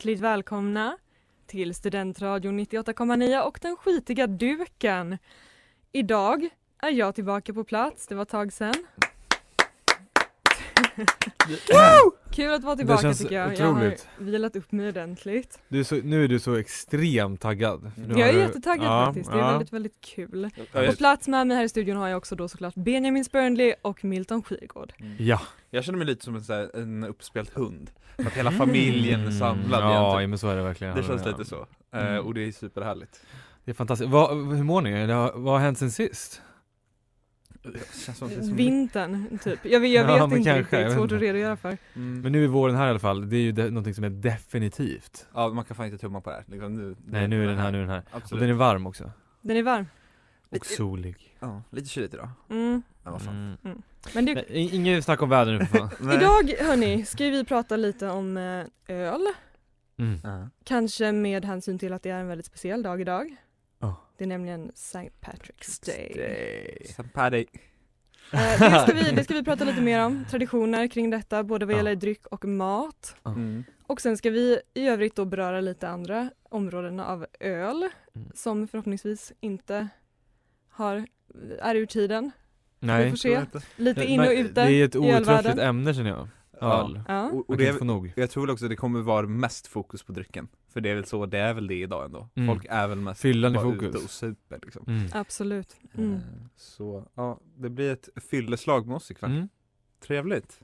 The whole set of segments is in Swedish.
Hjärtligt välkomna till Studentradion 98,9 och den skitiga duken. Idag är jag tillbaka på plats, det var ett tag sedan. Kul att vara tillbaka känns tycker jag. Jag har otroligt. vilat upp mig ordentligt. Du är så, nu är du så extremt taggad. Jag är du- jättetaggad Ja, faktiskt, det är ja. väldigt väldigt kul. Ja, På plats med mig här i studion har jag också då såklart Benjamin Spörnli och Milton Skirgård. Ja. jag känner mig lite som en, så här, en uppspelt hund. Att hela familjen är samlad Mm. Ja, men så är det verkligen. Det känns lite så. Eh, Mm. och det är superhärligt. Det är fantastiskt. Vad, hur mår ni? Har- vad har hänt sen sist? Det känns som, det är som Vintern, typ. Jag, vet- jag Ja, vet inte kanske, riktigt, vet svårt inte. att redogöra för. mm. Men nu är våren här i alla fall. Det är ju de, någonting som är definitivt. Ja, man kan fan inte tumma på det här. Liksom, nu, Nej, nu är den här, nu är den här. Och Absolut. den är varm också. Den är varm. Och solig. Ja, lite kyligt idag. Mm. Men vad fan. Mm. Men det, Nej, snack om väder nu för fan. Idag hörni, ska vi prata lite om eh, öl. Mm. Ja. Kanske med hänsyn till att det är en väldigt speciell dag idag. Ja. Det är nämligen St. Patrick's Day. Sen Paddy. Eh, det, ska vi, det ska vi prata lite mer om, traditioner kring detta, både vad gäller dryck och mat. Mm. Och sen ska vi i övrigt då beröra lite andra områden av öl Mm. som förhoppningsvis inte har, är ur tiden. Vi Nej. får se. Lite in och ute Det är ett outtröttligt ämne känner jag. Ja. Öl. Ja. Och, och det är, jag tror väl också det kommer vara mest fokus på drycken. För det är väl så, det är väl det idag ändå. Mm. Folk är väl mest Fyllan i bara fokus. ute och super liksom. Mm. Absolut. Mm. Eh, Så, ja, det blir ett fylleslag med oss ikväll. Mm. Trevligt.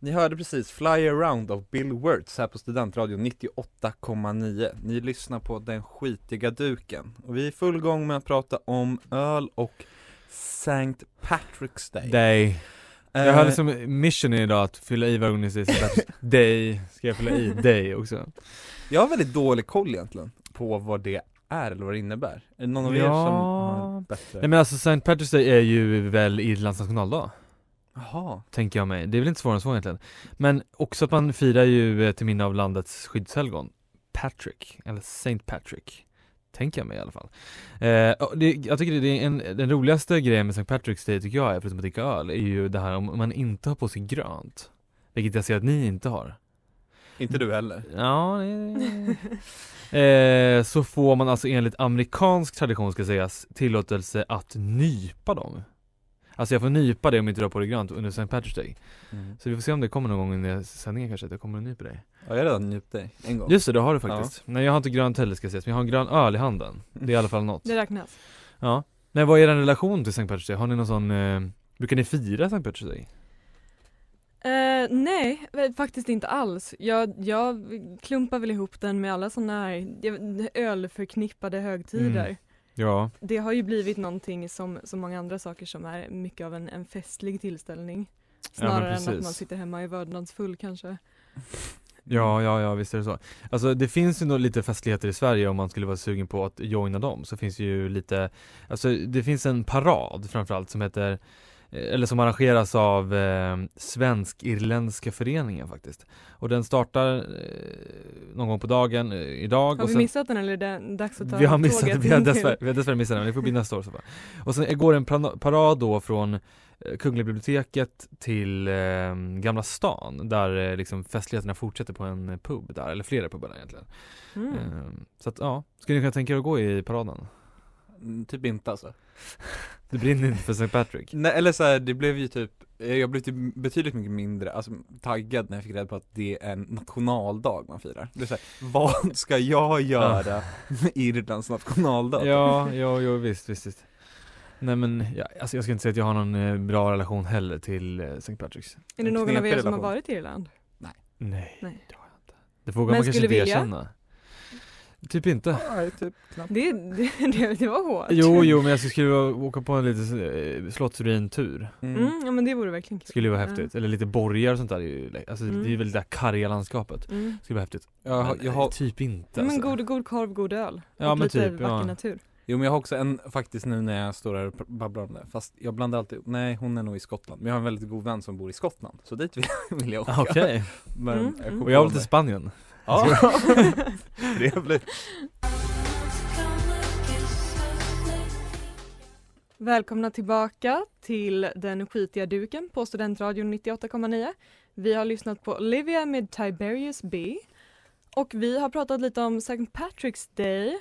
Ni hörde precis Fly Around av Bill Wurtz här på Studentradion 98,9 Ni lyssnar på Den skitiga duken och vi är i full gång med att prata om öl och St. Patrick's Day Day. Eh, Jag hade som mission idag att fylla i varje gång ni säger Day, ska jag fylla i Day också? Jag har väldigt dålig koll egentligen på vad det är eller vad det innebär Är det någon av er Ja. som har bättre? Nej men alltså St. Patrick's Day är ju väl Irlands nationaldag, Jaha, tänker jag mig. Det är väl inte svårare än så egentligen. Men också att man firar ju eh, till minne av landets skyddshelgon, Patrick, eller Saint Patrick. Tänker jag mig i alla fall. Eh, det, jag tycker det är en, den roligaste grejen med St. Patrick's Day tycker jag är, förutom att dricka öl, är ju det här om man inte har på sig grönt. Vilket jag ser att ni inte har. inte du heller? Ja, eh, så får man alltså enligt amerikansk tradition ska sägas tillåtelse att nypa dem. Alltså jag får nypa dig om inte du har på dig grönt under St. Patrick's Day. Så vi får se om det kommer någon gång under sändningen kanske, att jag kommer och nyper dig. Ja, jag har redan njutit dig en gång Just det, det har du faktiskt. Nej jag har inte grönt heller ska sägas, men jag har en grön öl i handen. Det är i alla fall något. Det räknas. Ja. Nej vad är er relation till St. Patrick's Day? Har ni någon sån, eh, brukar ni fira St. Patrick's Day? Eh, nej, eh, faktiskt inte alls. Jag, jag klumpar väl ihop den med alla sådana här ölförknippade högtider. Mm. Ja. Det har ju blivit någonting som, som många andra saker som är mycket av en, en festlig tillställning. Ja, Snarare än att man sitter hemma i vördnadsfull kanske. Ja, ja, ja, visst är det så. Alltså det finns ju nog lite festligheter i Sverige om man skulle vara sugen på att joina dem, så finns ju lite, alltså det finns en parad framförallt som heter eller som arrangeras av eh, Svensk-Irländska föreningen faktiskt. Och den startar eh, någon gång på dagen eh, idag. Har vi sen, missat den eller är det dags att ta vi har missat tåget vi har dessvärre, vi har dessvärre missat den, det får bli nästa år så fall. Och sen går en parad då från eh, Kungliga biblioteket till eh, Gamla stan där eh, liksom festligheterna fortsätter på en eh, pub där, eller flera pubbar där egentligen. Mm. Eh, så att ja, skulle ni kunna tänka er att gå i paraden? Mm, Typ inte alltså Det brinner inte för St. Patrick. Nej eller så här, det blev ju typ, eh, jag blev typ betydligt mycket mindre, alltså taggad när jag fick reda på att det är en nationaldag man firar Det är så här, vad ska jag göra med Irlands nationaldag? Ja, ja, jo, visst, visst, visst. Nej men, ja, alltså jag ska inte säga att jag har någon eh, bra relation heller till eh, St. Patrick's. Är det någon av er som har relation. varit i Irland? Nej, Nej. det har jag inte. Det vågar Men man kanske skulle inte vilja? erkänna. Typ inte. Nej, typ knappt Det, det, det, var hårt. Jo, jo, men jag skulle åka på en liten eh, slottsruintur. mm. Mm, ja men det vore verkligen kul. Skulle ju vara häftigt. Eller lite borgar och sånt där. är ju lä- Alltså Mm. det är väl det där karga landskapet. Mm. Skulle vara häftigt. jag, har, Men, jag har, Typ inte Men alltså. god, god korv, god öl. Ja, och men lite typ, vacker ja. natur. jo men jag har också en, faktiskt nu när jag står här och babblar om det, fast jag blandar alltid, nej hon är nog i Skottland, men jag har en väldigt god vän som bor i Skottland, så dit vill, jag åka Okej. Men Mm, jag mm. Och jag vill till. Spanien. Ja, trevligt Välkomna tillbaka till den skitiga duken på Studentradion 98,9. Vi har lyssnat på Olivia med Tiberius B. Och vi har pratat lite om St. Patrick's Day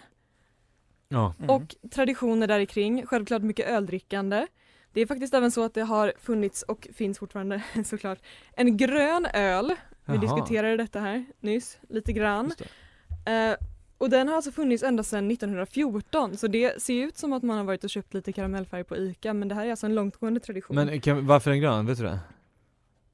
Ja. Mm. och traditioner där kring. Självklart mycket öldrickande. Det är faktiskt även så att det har funnits och finns fortfarande såklart en grön öl. Vi Jaha. diskuterade detta här nyss lite grann. Eh, och den har alltså funnits ända sedan 1914 så det ser ut som att man har varit och köpt lite karamellfärg på ICA men det här är alltså en långtgående tradition. Men kan, varför är den grön? Vet du det?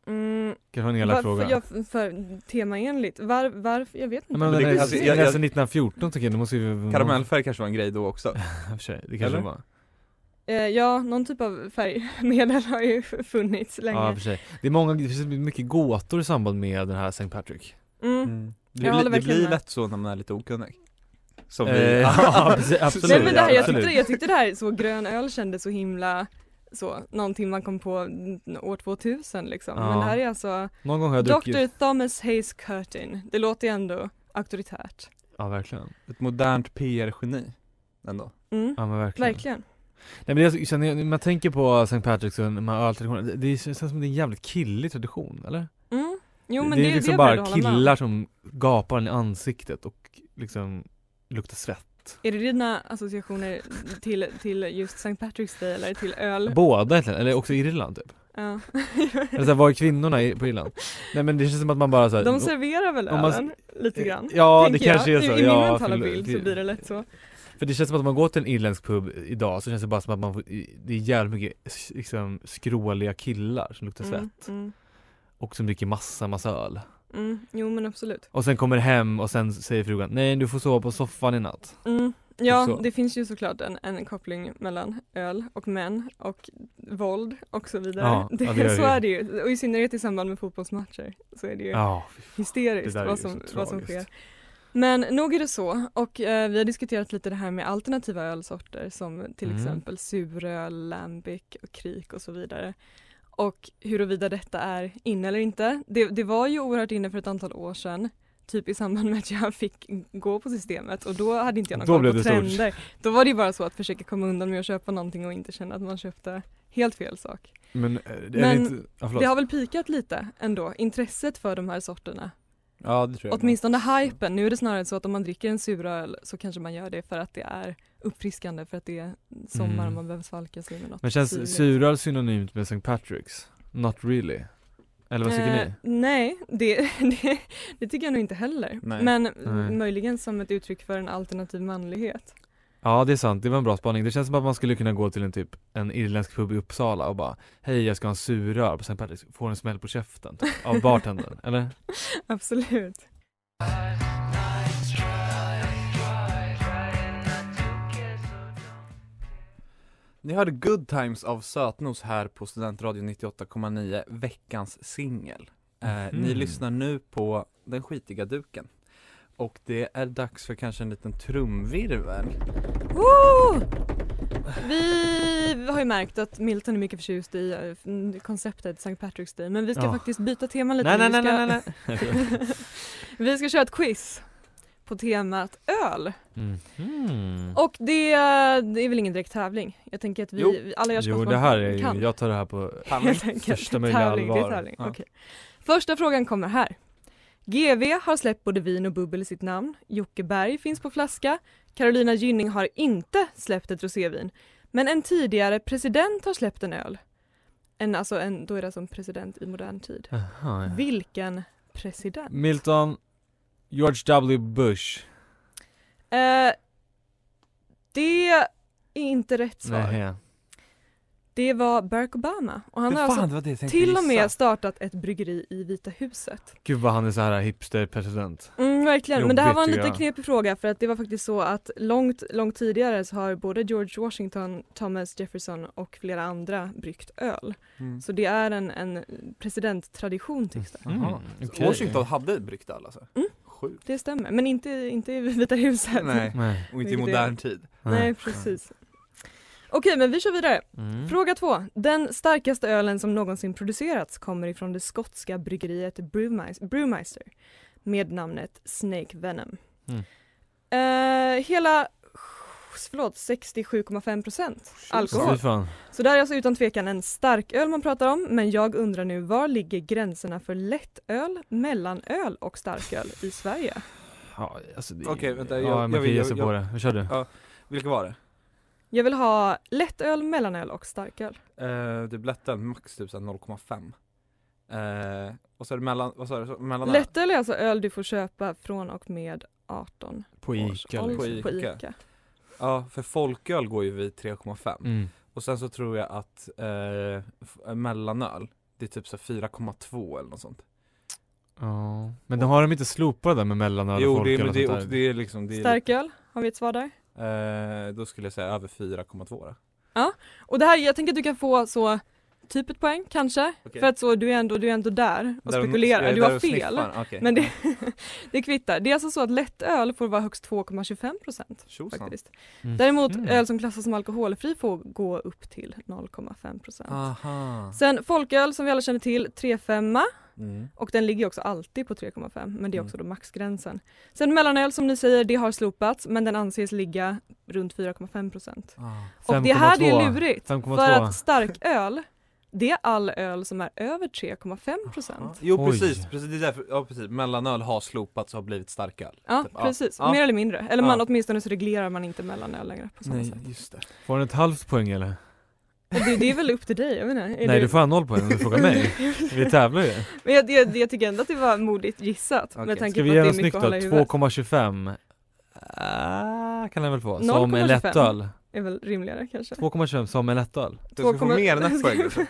mm, Kanske en elak fråga. ja, för, för temaenligt, var, varför, jag vet inte. men Men det- är alltså, jag- är jag- sedan 1914 tycker jag, måste ju Karamellfärg kanske var en grej då också det kanske Eller? var. Eh, ja, någon typ av färgmedel har ju funnits länge. Ja, för sig. Det är många, det finns mycket gåtor i samband med den här St. Patrick. mm. Mm. Det, blir, det blir med. lätt så när man är lite okunnig Som Eh, vi ja, precis, absolut. Nej men det här, jag, tyckte, jag tyckte det här, så grön öl kändes så himla så, någonting man kom på år 2000 liksom. Ja. Men det här är alltså Någon gång har jag druckit. Dr. Thomas Hayes Curtin. Det låter ju ändå auktoritärt. Ja, verkligen. Ett modernt PR-geni ändå Mm. Ja, men verkligen. Verkligen. Nej men jag känner, när man tänker på St. Patrick's och de här öltraditionerna, det, det känns som det är en jävligt killig tradition, eller? Mm. Jo men det det, är det liksom är bara jag med killar som gapar en i ansiktet och liksom luktar svett. Är det dina associationer till, till just St. Patrick's Day eller till öl? Båda egentligen, eller också Irland typ. ja. Eller såhär, var är kvinnorna på Irland? Nej men det känns som att man bara såhär De serverar väl om man- ölen lite grann? Ja det tänker kanske är jag. så, I, i min ja, mentala bild så blir det lätt så. För det känns som att om man går till en irländsk pub idag så känns det bara som att man får, det är jävligt mycket liksom skråliga killar som luktar svett. Mm, mm, Och som dricker massa, massa öl. mm. Jo men absolut. Och sen kommer hem och sen säger frugan Nej du får sova på soffan i natt. Mm. Ja, så. det finns ju såklart en, en koppling mellan öl och män och våld och så vidare. Ja, det, ja, det så det. är det ju, och i synnerhet i samband med fotbollsmatcher så är det ju Ja, hysteriskt det vad som, vad som sker. Men nog är det så och eh, vi har diskuterat lite det här med alternativa ölsorter som till Mm. exempel suröl, lambic och krik och så vidare. Och huruvida detta är inne eller inte. Det, det var ju oerhört inne för ett antal år sedan. Typ i samband med att jag fick gå på systemet och då hade inte jag någon Då koll på det stort. trender. Då var det ju bara så att försöka komma undan med att köpa någonting och inte känna att man köpte helt fel sak. men, eh, det Men inte, ja, förlåt. Det har väl pikat lite ändå, intresset för de här sorterna. Ja det tror jag Åtminstone hypen. Nu är det snarare så att om man dricker en suröl så kanske man gör det för att det är uppfriskande för att det är sommar och Mm. man behöver svalka sig med något Men känns suröl synonymt med St. Patrick's? Not really? Eller vad tycker Eh, ni? Nej, det, det, det tycker jag nog inte heller. Nej. Men Nej. möjligen som ett uttryck för en alternativ manlighet. Ja det är sant, det var en bra spaning. Det känns som att man skulle kunna gå till en typ en irländsk pub i Uppsala och bara Hej jag ska ha en suröl på St. Patrick's, får en smäll på käften typ, av bartendern, eller? Absolut. Ni hörde Good Times av Sötnos här på Studentradion 98,9, veckans singel. Eh, Ni Mhm. lyssnar nu på Den skitiga duken. Och det är dags för kanske en liten trumvirvel. Woo! Vi har ju märkt att Milton är mycket förtjust i eh, konceptet St. Patrick's Day men vi ska Ja. faktiskt byta tema lite. Nej nej vi nej ska, nej vi ska köra ett quiz på temat öl. Mhm. Och det, det är väl ingen direkt tävling. Jag tänker att vi, Jo. alla gör så Jo det här är kan. ju, jag tar det här på största möjliga allvar. tävling. Ja. Okej. Första frågan kommer här. GV har släppt både vin och bubbel i sitt namn. Jocke Berg finns på flaska. Carolina Gynning har inte släppt ett rosévin. Men en tidigare president har släppt en öl. En, alltså en, då är det alltså en president i modern tid. Jaha, ja. Vilken president? Milton George W Bush Eh, det är inte rätt svar. Nej. Det var Barack Obama. Och han har fan, alltså det det jag tänkte till och med startat ett bryggeri i Vita huset. Gud vad han är så här hipster-president Mm, verkligen, men det här var en Jobbigt, lite knepig fråga för att det var faktiskt så att långt, långt tidigare så har både George Washington, Thomas Jefferson och flera andra bryggt öl. Mm. Så det är en, en presidenttradition tycks det. Mm, Jaha. okej. Washington hade bryggt öl alltså? Mm. Sjukt. Det stämmer, men inte, inte i Vita huset. Nej, och inte i modern tid. Nej, precis. Okej, men vi kör vidare. Mm. Fråga två. Den starkaste ölen som någonsin producerats kommer ifrån det skotska bryggeriet Brewmeister, med namnet Snake Venom. Mm. Eh, hela förlåt, 67,5 procent alkohol. Fan. Så där är alltså utan tvekan en starköl man pratar om men jag undrar nu var ligger gränserna för lättöl, mellanöl och starköl i Sverige? Ja, alltså det, Okej, vänta, jag- ja, jag man kan vill- ge sig jag- på det. Kör du. Ja. Vilka var det? Jag vill ha lättöl, mellanöl och starköl. Eh, det blättar max typ så här 0,5 eh, Och så är det mellan, vad sa du? Mellan Lättöl är alltså öl du får köpa från och med 18 På års Ica ålder. liksom. På På Ica. Ica. Ja, för folköl går ju vid 3,5 Mm. Och sen så tror jag att f- mellanöl Det är typ så här 4,2 eller något sånt Ja, men de har de inte slopat det där med mellanöl och Jo det, folköl och det, och där? det är liksom det är, Starköl, har vi ett svar där? Eh, Då skulle jag säga över 4,2 då Och det här, jag tänker att du kan få så typ ett poäng kanske, Okej. för att så du är ändå, du är ändå där och Där spekulerar, du där har fel. okej. Men det, det kvittar. Det är alltså så att lättöl får vara högst 2,25 procent faktiskt. Mm. Däremot Mm. öl som klassas som alkoholfri får gå upp till 0,5 procent. Sen folköl som vi alla känner till, 3,5 mm. och den ligger också alltid på 3,5 men det är Mm. också då maxgränsen. Sen mellanöl som ni säger, det har slopats men den anses ligga runt 4,5 procent. ah. Och det här det är 5,2. lurigt 5,2. för att starköl det är all öl som är över 3,5 procent. Jo Oj. precis, precis, det är därför, ja precis, mellanöl har slopats och har blivit starköl Ja Typ, precis, ja. mer eller mindre. Eller man Ja. åtminstone så reglerar man inte mellanöl längre på samma Nej, sätt. just det Får han ett halvt poäng eller? Det, det är väl upp till dig, jag. Är Nej du- du får ha noll poäng om du frågar mig. Vi tävlar ju. Men jag, jag, jag tycker ändå att det var modigt gissat Okej. med tanke Ska vi på ge att det är mycket snyggt att då? hålla i huvudet. 2,25 Ah, kan den väl få, som en 0,25. lättöl är väl rimligare kanske. 2,25 som en lättöl Du ska få 2,- mer än ett poäng.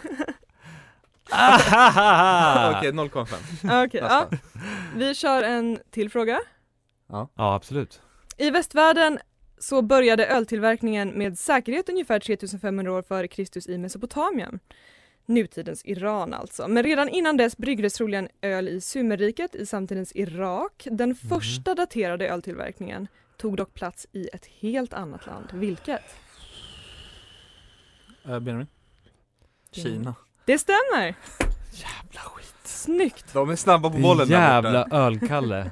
Ah! Okej, 0,5 Ja, Okej, ja. Vi kör en till fråga. Ja absolut I västvärlden så började öltillverkningen med säkerhet ungefär 3500 år före Kristus i Mesopotamien. Nutidens Iran alltså. Men redan innan dess bryggdes troligen öl i Sumerriket i samtidens Irak. Den Mhm. första daterade öltillverkningen tog dock plats i ett helt annat land. Vilket? uh, Benjamin? Kina Det stämmer! Jävla skit Snyggt! De är snabba på bollen jävla ölkalle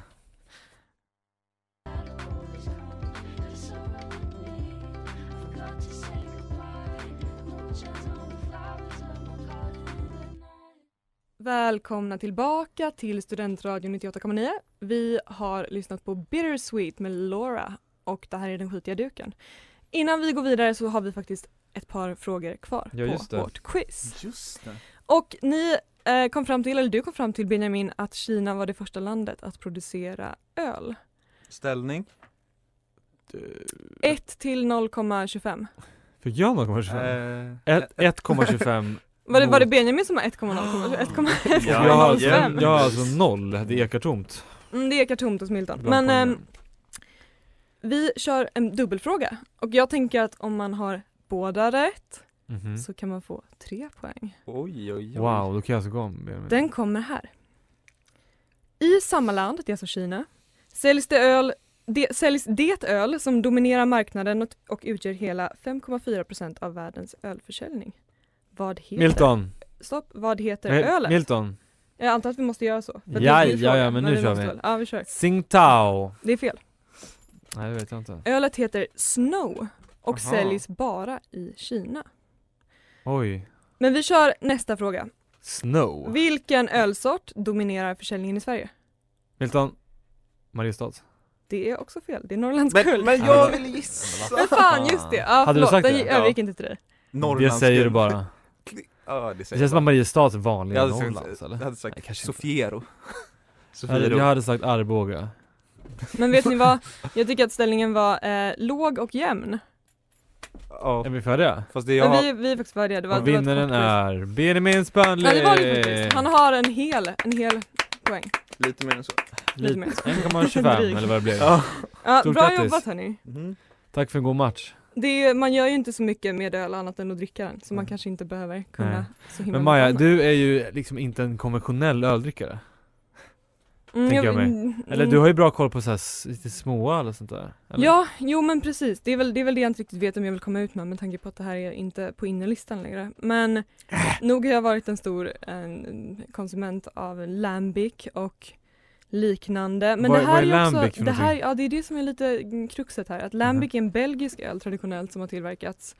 Välkomna tillbaka till Studentradion 98,9. Vi har lyssnat på Bittersweet med Laura och det här är den skitiga duken. Innan vi går vidare så har vi faktiskt ett par frågor kvar Ja, just på det. vårt quiz. Just det Och ni eh, kom fram till, eller du kom fram till Benjamin, att Kina var det första landet att producera öl. Ställning? 1 till 0,25. Fick jag 0,25? Eh, Ett- 1,25 Var det, var det Benjamin som har 1,0? 1,05? Jag har, jävlar. jag har alltså noll, det ekar tomt Mm, det ekar tomt hos Milton. bland Men poängen. ehm, vi kör en dubbelfråga och jag tänker att om man har båda rätt Mhm. så kan man få tre poäng. Oj oj oj Wow, då kan jag alltså gå om Benjamin. Den kommer här. I samma land, det är alltså Kina, säljs det öl det säljs det öl som dominerar marknaden och, och utgör hela 5,4% av världens ölförsäljning. Vad heter Milton! Stopp, vad heter Mil- ölet? Milton! Jag antar att vi måste göra så. för det Ja, ja, ja, men nu kör vi. väl- Ja, vi kör. Tsingtao! Det är fel. Nej det vet jag inte. Ölet heter Snow och Aha. säljs bara i Kina. Oj. Men vi kör nästa fråga. Snow. Vilken ölsort dominerar försäljningen i Sverige? Milton. Mariestad. Det är också fel. Det är Norrlands Men, men Ja, jag vill gissa! Men fan just det! Ja, Hade du förlåt, sagt den det? övergick inte till dig. Det säger du bara. Ja det Det känns som Mariestads är vanliga Norrlands sagt, eller? jag hade sagt Nej. Sofiero Jag hade, Sofiero jag hade sagt Arboga. Men vet ni vad? Jag tycker att ställningen var eh, låg och jämn. Ja, Är vi färdiga? fast det jag Men vi, vi är faktiskt färdiga. Det var, Och det var vinnaren är Benjamin Spörnli! Ja det var det faktiskt. Han har en hel, en hel poäng. lite mer än så lite mer. 1,25 Drygt. eller vad det blev. Ja Ja, Stort bra grattis. jobbat hörni. Mhm. Tack för en god match. Är, man gör ju inte så mycket med öl annat än att dricka den. Så man kanske inte behöver kunna Nej. så himla Men Maja, mycket du är ju liksom inte en konventionell öldrickare. Mm, tänker jag mig. mm, Eller du har ju bra koll på så här s- lite små eller sånt där. Eller? Ja, jo men precis. Det är, väl, det är väl det jag inte riktigt vet om jag vill komma ut med med tanke på att det här är inte på innerlistan längre. Men nog har jag varit en stor en, konsument av lambic och liknande. Men Vad- det här är är, också, för det här, ja det är det som är lite mm, kruxet här. Att lambic är en belgisk öl traditionellt som har tillverkats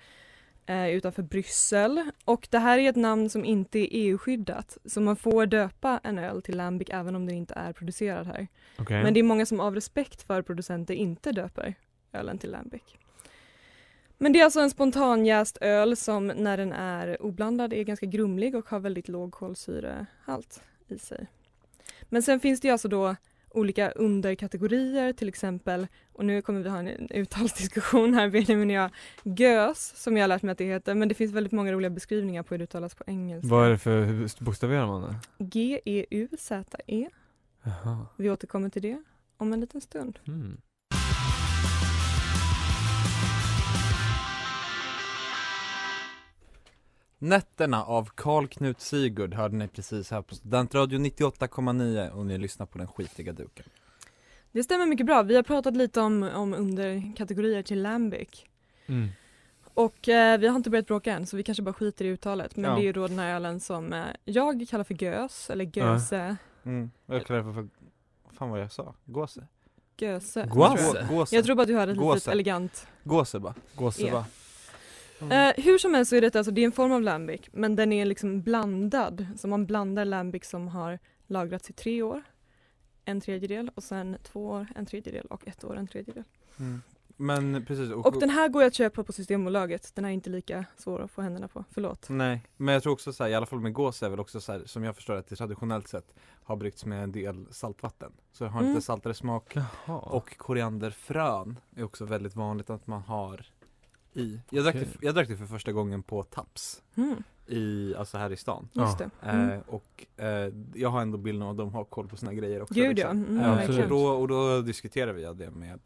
eh, utanför Bryssel. Och det här är ett namn som inte är EU-skyddat. Så man får döpa en öl till lambic även om den inte är producerad här. Okej. Men det är många som av respekt för producenter inte döper ölen till lambic. Men det är alltså en spontanjäst öl som när den är oblandad är ganska grumlig och har väldigt låg kolsyrehalt i sig. Men sen finns det ju alltså då olika underkategorier till exempel och nu kommer vi ha en uttalsdiskussion här Benjamin och jag. Gös som jag har lärt mig att det heter men det finns väldigt många roliga beskrivningar på hur det uttalas på engelska. Vad är det för, hur bokstaverar man det? G-E-U-Z-E. E. Vi återkommer till det om en liten stund. Mm. Nätterna av Karl Knut Sigurd hörde ni precis här på Studentradio 98,9 och ni lyssnar på den skitiga duken Det stämmer mycket bra. Vi har pratat lite om, om underkategorier till lambic. Mm. Och eh, vi har inte börjat bråka än så vi kanske bara skiter i uttalet. Men Ja. det är ju då den här ölen som eh, jag kallar för gös eller göse. mm. Jag kallar det för, vad fan vad jag sa? Gåse? Göse. Gåse? jag. Tror bara att du hade ett litet Gåse. elegant. Gåse bara Gåse Ja. Va? Eh, hur som helst så är det alltså, det är en form av lambic men den är liksom blandad. Så man blandar lambic som har lagrats i tre år, en tredjedel och sen två år, en tredjedel och ett år, en tredjedel. mm. Men precis, Och den här går ju att köpa på Systembolaget. Den är inte lika svår att få händerna på. Förlåt. Nej, men jag tror också så här, i alla fall med gås är väl också så här, som jag förstår att det traditionellt sett har bryggts med en del saltvatten. Så det har Mm. lite saltare smak. Jaha. Och korianderfrön är också väldigt vanligt att man har i. Jag drack, Okej. det, jag drack det för första gången på Taps Mm, i, alltså här i stan. just Ja. det. Mm. Eh, och eh, jag har ändå bilden av att de har koll på sina grejer också. Gud, ja. liksom. Mm, Eh, och, då, och då diskuterade vi det med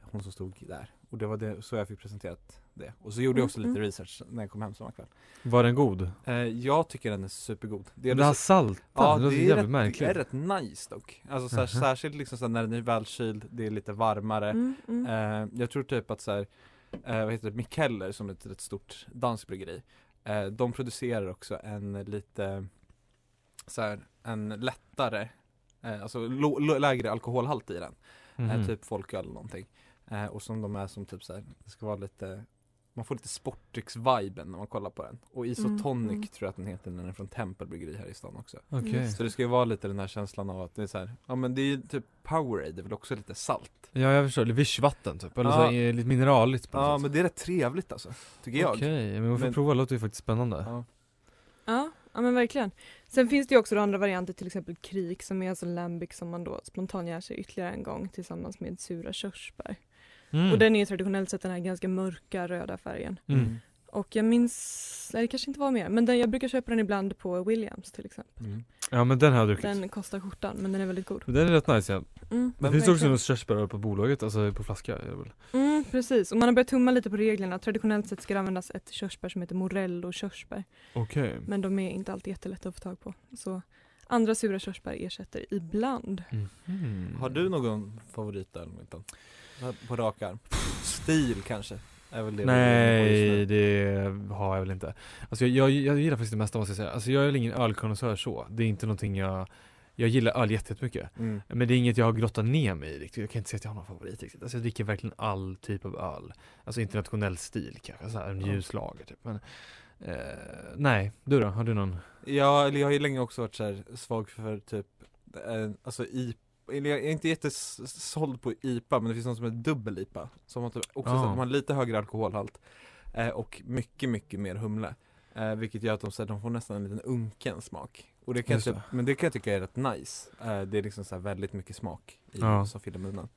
hon som stod där. Och det var det, så jag fick presenterat det. Och så gjorde jag också Mm, lite mm. research när jag kom hem samma kväll. Var den god? Eh, jag tycker den är supergod. Det, det här salta, Ja, det är, jävligt rätt, märkligt. det är rätt nice dock. Alltså så här, Mhm. särskilt liksom så här, när den är välkyld, det är lite varmare. Mm, mm. Eh, jag tror typ att så här, eh, vad heter det, Mikkeller som är ett rätt stort dansbryggeri. Eh, de producerar också en lite så här, en lättare, eh, alltså lo, lo, lägre alkoholhalt i den. Eh, typ folköl eller någonting. Eh, och som de är som typ så här, det ska vara lite man får lite sportdrycks-viben när man kollar på den. Och Isotonic Mm, mm. tror jag att den heter den är från Tempelbryggeri här i stan också. Okej. Så det ska ju vara lite den här känslan av att det är så här, ja men det är ju typ Powerade, det är väl också lite salt. Ja jag förstår, lite vischvatten typ, eller Ja. så är lite mineraligt på något Ja sätt. men det är rätt trevligt alltså, tycker jag. Okej, men vi får Men- prova, det låter ju faktiskt spännande. Ja. Ja, ja men verkligen. Sen finns det ju också då andra varianter, till exempel krik som är alltså lambic som man då spontangör sig ytterligare en gång tillsammans med sura körsbär. Mm. Och den är traditionellt sett den här ganska mörka röda färgen. Mm. Och jag minns, nej det kanske inte var mer, men den, jag brukar köpa den ibland på Williams till exempel. Mm. Ja men den har jag druckit. Den kostar skjortan men den är väldigt god. Den är rätt nice ja. Mm, Men finns det också något körsbär på bolaget, alltså på flaska? Är det väl? Mm, precis, och man har börjat tumma lite på reglerna. Traditionellt sett ska det användas ett körsbär som heter morello körsbär. Okej. Men de är inte alltid jättelätta att få tag på. Så andra sura körsbär ersätter ibland. Mhm. Har du någon favoritöl Milton? På rak arm? Stil kanske? Är väl det Nej, det har jag väl inte. Alltså jag, jag, jag gillar faktiskt det mesta måste jag säga. Alltså jag är väl ingen ölkonnässör så. Det är inte någonting jag jag gillar öl jätte- jättemycket. Mm. Men det är inget jag har grottat ner mig i riktigt. Jag kan inte säga att jag har någon favorit riktigt. Alltså jag dricker verkligen all typ av öl. Alltså internationell stil kanske, så här, en ljuslager typ. Men, eh, nej, du då? Har du någon? Ja, eller jag har ju länge också varit så här svag för typ, eh, alltså eller jag är inte jättesåld på IPA men det finns något som är dubbel-IPA Som har typ också så, de har lite högre alkoholhalt eh, Och mycket, mycket mer humle. Eh, Vilket gör att de, så här, de får nästan en liten unken smak. Och det kan jag typ. Men det kan jag tycka är rätt nice. Eh, Det är liksom så här väldigt mycket smak i Ja. som fyller munnen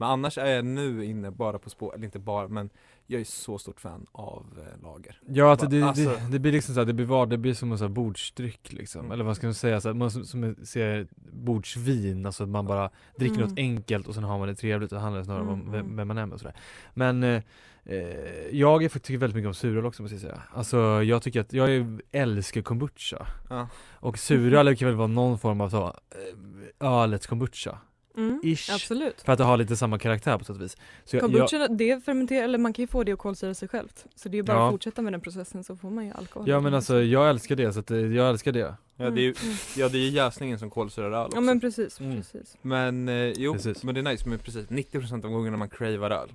Men annars är jag nu inne bara på spår, eller inte bara men Jag är så stort fan av eh, lager Ja, att Va- det, alltså- det, det blir liksom så här, det blir var, det blir som en sån här bordsdryck liksom. Mm. Eller vad ska man säga, så här, man som, som ser bordsvin, alltså att man bara dricker Mm. något enkelt och sen har man det trevligt och handlar snarare om Mm, vem, mm. vem man är med och sådär. Men eh, eh, jag är, tycker väldigt mycket om suröl också måste jag säga. Alltså jag tycker att, jag älskar kombucha. Ja. Och suröl kan väl vara någon form av så, eh, ölets kombucha. Mm, Ish. absolut. För att det har lite samma karaktär på sätt och vis. Så jag, jag, Kombucha, det fermenterar, eller man kan ju få det att kolsyra sig självt. Så det är ju bara Ja. att fortsätta med den processen så får man ju alkohol. ja men alltså jag älskar det, så att eh, jag älskar det. Ja det är ju, Mm. ja, det är jäsningen som kolsyrar öl också Ja men precis, Mm. precis. Men eh, jo, Precis. men det är nice, men precis 90% av gångerna man cravar öl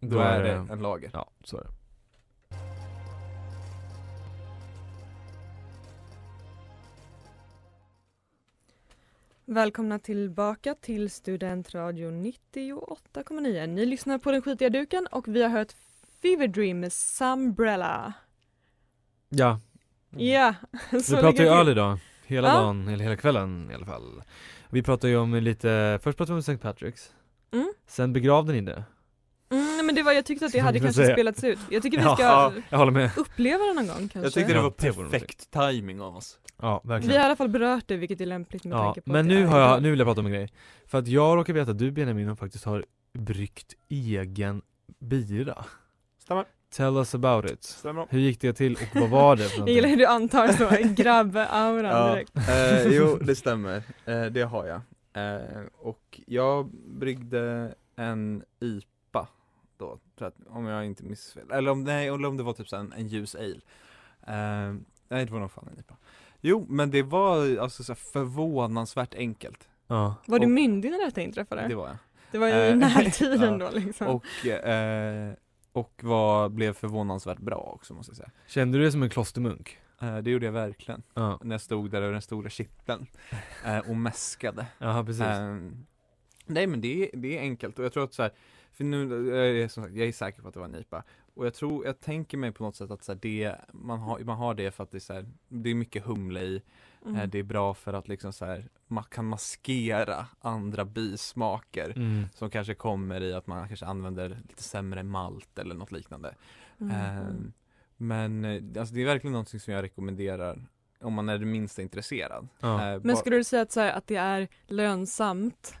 Då, är det en lager Ja, så är det. Välkomna tillbaka till Studentradion 98,9. Ni lyssnar på Den skitiga duken och vi har hört Fever Dream med Sumbrella. Ja, Ja, vi pratar ju öl idag. Hela Ja. dagen, eller hela kvällen i alla fall. Vi pratar ju om lite, först pratade vi om St. Patrick's. Mm. Sen begravde ni det. Men det var, jag tyckte att det hade kanske säga. spelats ut. Jag tycker vi ska ja, jag håller med. uppleva det någon gång kanske. Jag tyckte det var perfekt timing av oss Ja, Vi har verkligen. i alla fall berört det vilket är lämpligt med Ja, tanke på men nu har jag, nu vill jag prata om en grej. För att jag råkar veta att du Benjamin faktiskt har bryggt egen bira. Stämmer, Tell us about it. stämmer Hur gick det till och vad var det Jag gillar hur du antar så, grabb-auran Ja, direkt. eh, jo det stämmer, eh, det har jag eh, Och jag bryggde en IPA då, för att, om jag inte missfel, eller om, nej, eller om det var typ så en, en ljus ale eh, Nej det var nog fan en IPA Jo men det var alltså så förvånansvärt enkelt Ja. Var du och- myndig när detta inträffade? Det var jag Det var ju Eh, i närtiden ja. då liksom. Och, eh, och var, blev förvånansvärt bra också måste jag säga Kände du dig som en klostermunk? eh, Det gjorde jag verkligen Ja, När jag stod där över den stora kitteln eh, och mäskade Jaha precis. Ehm, nej men det är, det är enkelt och jag tror att så här, för nu, jag är, som sagt, jag är säker på att det var en IPA och jag tror, jag tänker mig på något sätt att så här, det, man har, man har det för att det är så här, det är mycket humle i, Mm. eh, det är bra för att liksom så här, man kan maskera andra bismaker Mm. som kanske kommer i att man kanske använder lite sämre malt eller något liknande. Mm. Ehm, men eh, alltså det är verkligen någonting som jag rekommenderar om man är det minsta intresserad. Ja. Eh, Men skulle du säga att, så här, att det är lönsamt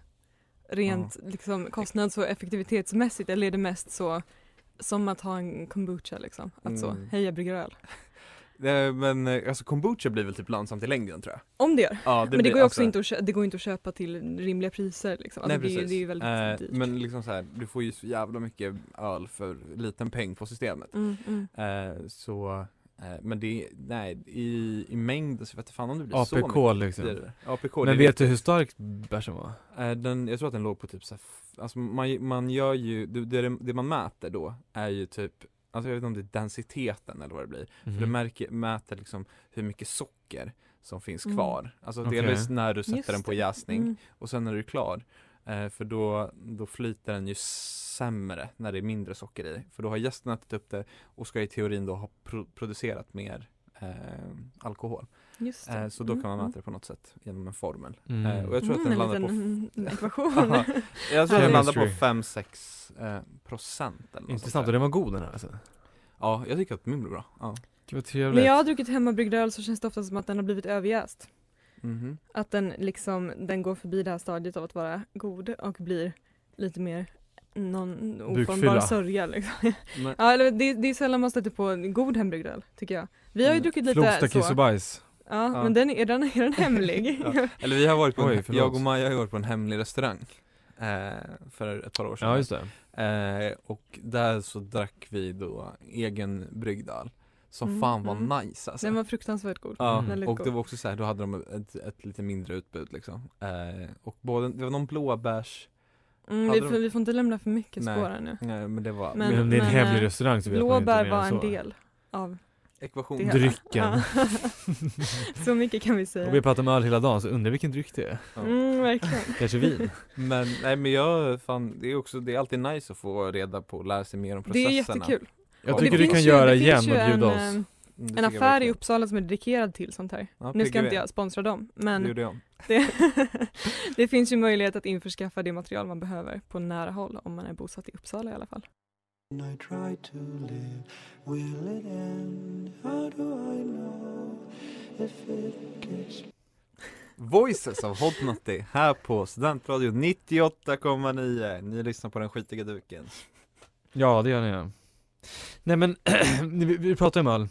rent liksom, kostnads och effektivitetsmässigt eller är det mest så som att ha en kombucha liksom? Att så, Mm. hej jag brygger öl. Men eh, alltså kombucha blir väl typ lönsamt i längden tror jag. Om det gör. Ja, men det blir- går ju också alltså- inte att, det går inte att köpa till rimliga priser liksom. Alltså, Nej det, precis. det är ju väldigt Eh, dyrt. Men liksom så här, du får ju så jävla mycket öl för liten peng på systemet. Mm, mm. Eh, så, men det, nej, i, i mängd så vet jag fan om det blir så APK mycket. liksom. Det är det. APK, Men det vet viktigt. du hur stark bärsen var? Eh, den, jag tror att den låg på typ så här, f- alltså man, man gör ju, det, det, det man mäter då är ju typ Alltså jag vet inte om det är densiteten eller vad det blir. För det Mhm. märker, mäter liksom hur mycket socker som finns Mm. kvar. Alltså Okej. delvis när du sätter Just den på det. jäsning Mm. och sen när du är klar. Eh, för då, då flyter den ju sämre när det är mindre socker i. För då har gästen ätit upp det och ska i teorin då ha pro- producerat mer eh, alkohol. Just det. Eh, så då Mm, kan man mm. mäta det på något sätt genom en formel. Mm. Eh, och jag tror att den Mm, landar en på ekvation. Jag tror att den landar på Chemistry. 5-6 eh, procent eller något Intressant, och den var god den här alltså. Ja, jag tycker att min blir bra. Ja. När jag har druckit hemmabryggd öl så känns det ofta som att den har blivit överjäst. Mhm. Att den liksom, den går förbi det här stadiet av att vara god och blir lite mer någon oformbar sörja liksom. Men, Ja eller det, det är sällan man stöter på god hembryggd öl, tycker jag. Vi har ju Mm. druckit lite Flogsta kiss så. och bajs. Ja, Ja. men den är, den, är den hemlig? Ja. Eller vi har varit på, Oj, en, jag och Maja har varit på en hemlig restaurang eh, För ett par år sedan Ja just det. eh, Och där så drack vi då egen bryggd öl Som Mm, fan var mm. nice alltså Den var fruktansvärt god. Ja, Mm. Och god. det var också så här, då hade de ett, ett lite mindre utbud liksom eh, Och både, det var någon blåbärs Mm, vi, de- vi får inte lämna för mycket Nej. spår här nu. Nej men det var Men- Men om det är en hemlig eh, restaurang så vet man inte Blåbär mer var en så. del av ekvation det hela. Drycken. Så mycket kan vi säga. Och vi har pratat om öl hela dagen så undrar vilken dryck det är. Ja. Mm, verkligen. Kanske vin? Men nej men jag, fan, det är också, det är alltid nice att få reda på och lära sig mer om Det processerna är jättekul. Jag tycker det du kan finns ju- göra det igen och bjuda en, oss. eh, Mm, det En affär i. Uppsala som är dedikerad till sånt här. Ja, Nu ska inte jag sponsra dem, Det men jag. det, det finns ju möjlighet att införskaffa det material man behöver på nära håll om man är bosatt i Uppsala i alla fall. Voices av Hot Nutty här på Studentradion 98,9 Ni lyssnar på den skitiga duken Ja det gör ni. Nej men, vi, vi pratar om öl.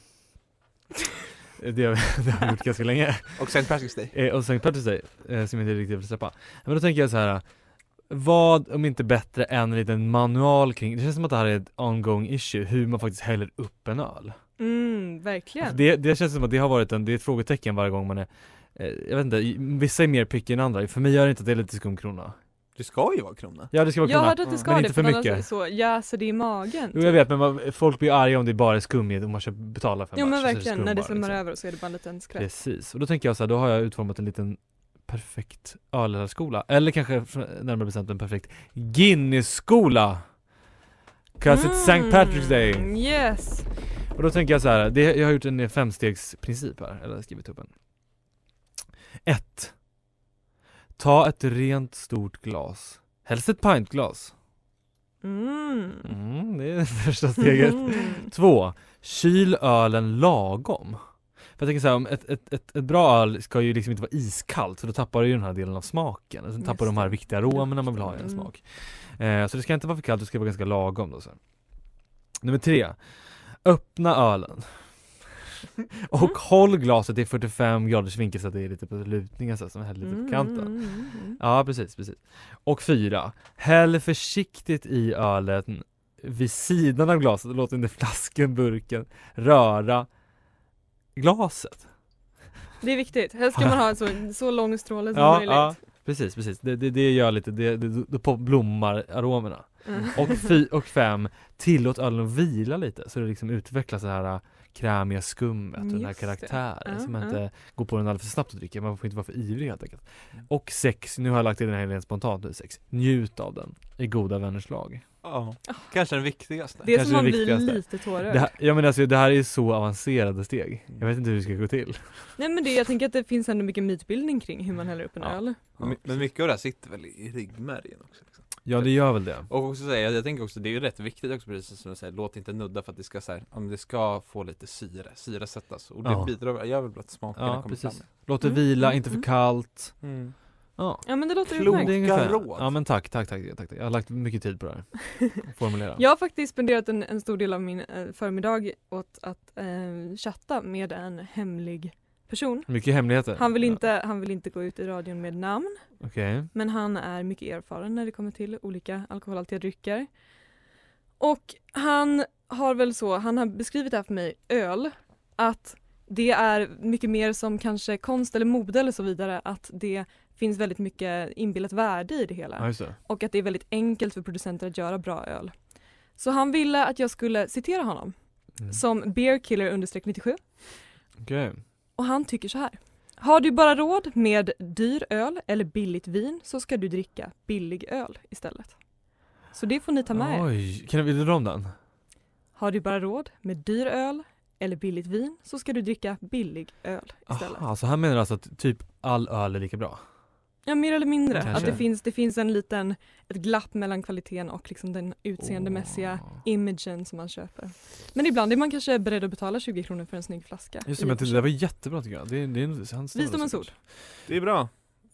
Det har, vi, det har vi gjort ganska länge. Och St. Patrick's Day Eh, och St. Patrick's Day, eh, som jag inte riktigt vill släppa. Men då tänker jag så här. Vad om inte bättre än en liten manual kring, det känns som att det här är ett ongoing issue, hur man faktiskt häller upp en öl. Mm, verkligen. Alltså det, det känns som att det har varit en, det är ett frågetecken varje gång man är eh, Jag vet inte, vissa är mer picky än andra, för mig gör det inte att det är lite skumkrona Det ska ju vara krona Ja det ska vara jag krona, hörde att det ska men det, inte för annars mycket så jäser det i magen. Jo jag vet men vad- folk blir arga om det bara är skum i- om man köper, betalar för en Jo bärs, men verkligen, skum när det svämmar liksom. över och så är det bara en liten skräp. Precis, och då tänker jag så här, då har jag utformat en liten perfekt ölskola, eller kanske närmare bestämt en perfekt Guinness-skola! 'Cause it's St. Patrick's Day! Mm, Yes! Och då tänker jag så här, det, jag har gjort en femstegsprincip här, eller skrivit upp en 1. Ta ett rent stort glas, helst ett pintglas Mm. mm, det är det första steget Mm. Två, kyl ölen lagom. För jag tänker så här, om ett, ett, ett, ett bra öl ska ju liksom inte vara iskallt, så då tappar du ju den här delen av smaken. Sen tappar du de här viktiga aromerna man vill ha i en Mm. smak. Eh, så det ska inte vara för kallt, det ska vara ganska lagom då så. Nummer tre, öppna ölen. Och Mm. håll glaset i 45 graders vinkel så att det är lite på lutningen så som häller lite på kanten. Mm. Ja precis, precis. Och fyra, häll försiktigt i ölen vid sidan av glaset och låt inte flaskan, burken röra glaset. Det är viktigt, helst ska man ha en så, så lång stråle som Ja, möjligt. ja, precis, precis. Det, det, det gör lite, det, det, på- blommar aromerna. Mm. Och, fy, och fem, tillåt ölen att vila lite så det liksom utvecklar så här krämiga skummet och den här karaktären Ja, så man ja. inte går på den alldeles för snabbt att dricka, man får inte vara för ivrig helt enkelt. Och sex, nu har jag lagt in den här rent spontant nu, sex, njut av den i goda vänners lag. Ja, kanske den viktigaste Det är Kanske som man blir viktigaste. lite tårögd. ja men alltså det här är så avancerade steg, jag vet inte hur det ska gå till. Nej men det, jag tänker att det finns ändå mycket mytbildning kring hur man häller upp en Ja. öl. Men, men mycket av det här sitter väl i ryggmärgen också liksom. Ja det gör väl det. Och också säga, jag tänker också det är ju rätt viktigt också precis som du säger, låt inte nudda för att det ska så här, om det ska få lite syre, syresättas och det Ja. bidrar, gör väl att smakerna Ja kommer precis. fram Låt det Mm, vila, mm, inte för mm. kallt. mm. Ja. Ja men det låter Klokt. utmärkt. Ungefär. råd. Ja men tack, tack, tack, tack, tack. Jag har lagt mycket tid på det här. Formulera. Jag har faktiskt spenderat en, en stor del av min eh, förmiddag åt att eh, chatta med en hemlig person. Mycket hemligheter. Han vill, Ja. inte, han vill inte gå ut i radion med namn, Okej. men han är mycket erfaren när det kommer till olika alkoholhaltiga drycker. Och han har väl så, han har beskrivit det här för mig, öl, att det är mycket mer som kanske konst eller mode eller så vidare, att det finns väldigt mycket inbillat värde i det hela. Ja det. och att det är väldigt enkelt för producenter att göra bra öl. Så han ville att jag skulle citera honom Mm. som beerkiller understreck 97 Okej. Och han tycker så här. Har du bara råd med dyr öl eller billigt vin så ska du dricka billig öl istället. Så det får ni ta med er. Oj, kan du dra om den? Har du bara råd med dyr öl eller billigt vin så ska du dricka billig öl istället. Aha, så han menar alltså att typ all öl är lika bra? Ja, mer eller mindre. Kanske. Att det finns, det finns en liten, ett glapp mellan kvaliteten och liksom den utseendemässiga Åh. imagen som man köper. Men ibland är man kanske beredd att betala 20 kronor för en snygg flaska. Just det, men det där var jättebra tycker jag. Det, det, det, han står Visdomens ord. Det är bra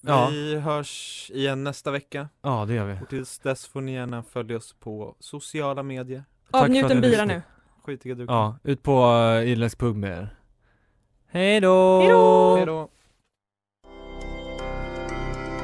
Ja. Vi hörs igen nästa vecka Ja det gör vi. och tills dess får ni gärna följa oss på sociala medier Avnjut en ni bira nu. Skitiga duken Ja, ut på uh, irländsk pub med er. Hej då! Hej då!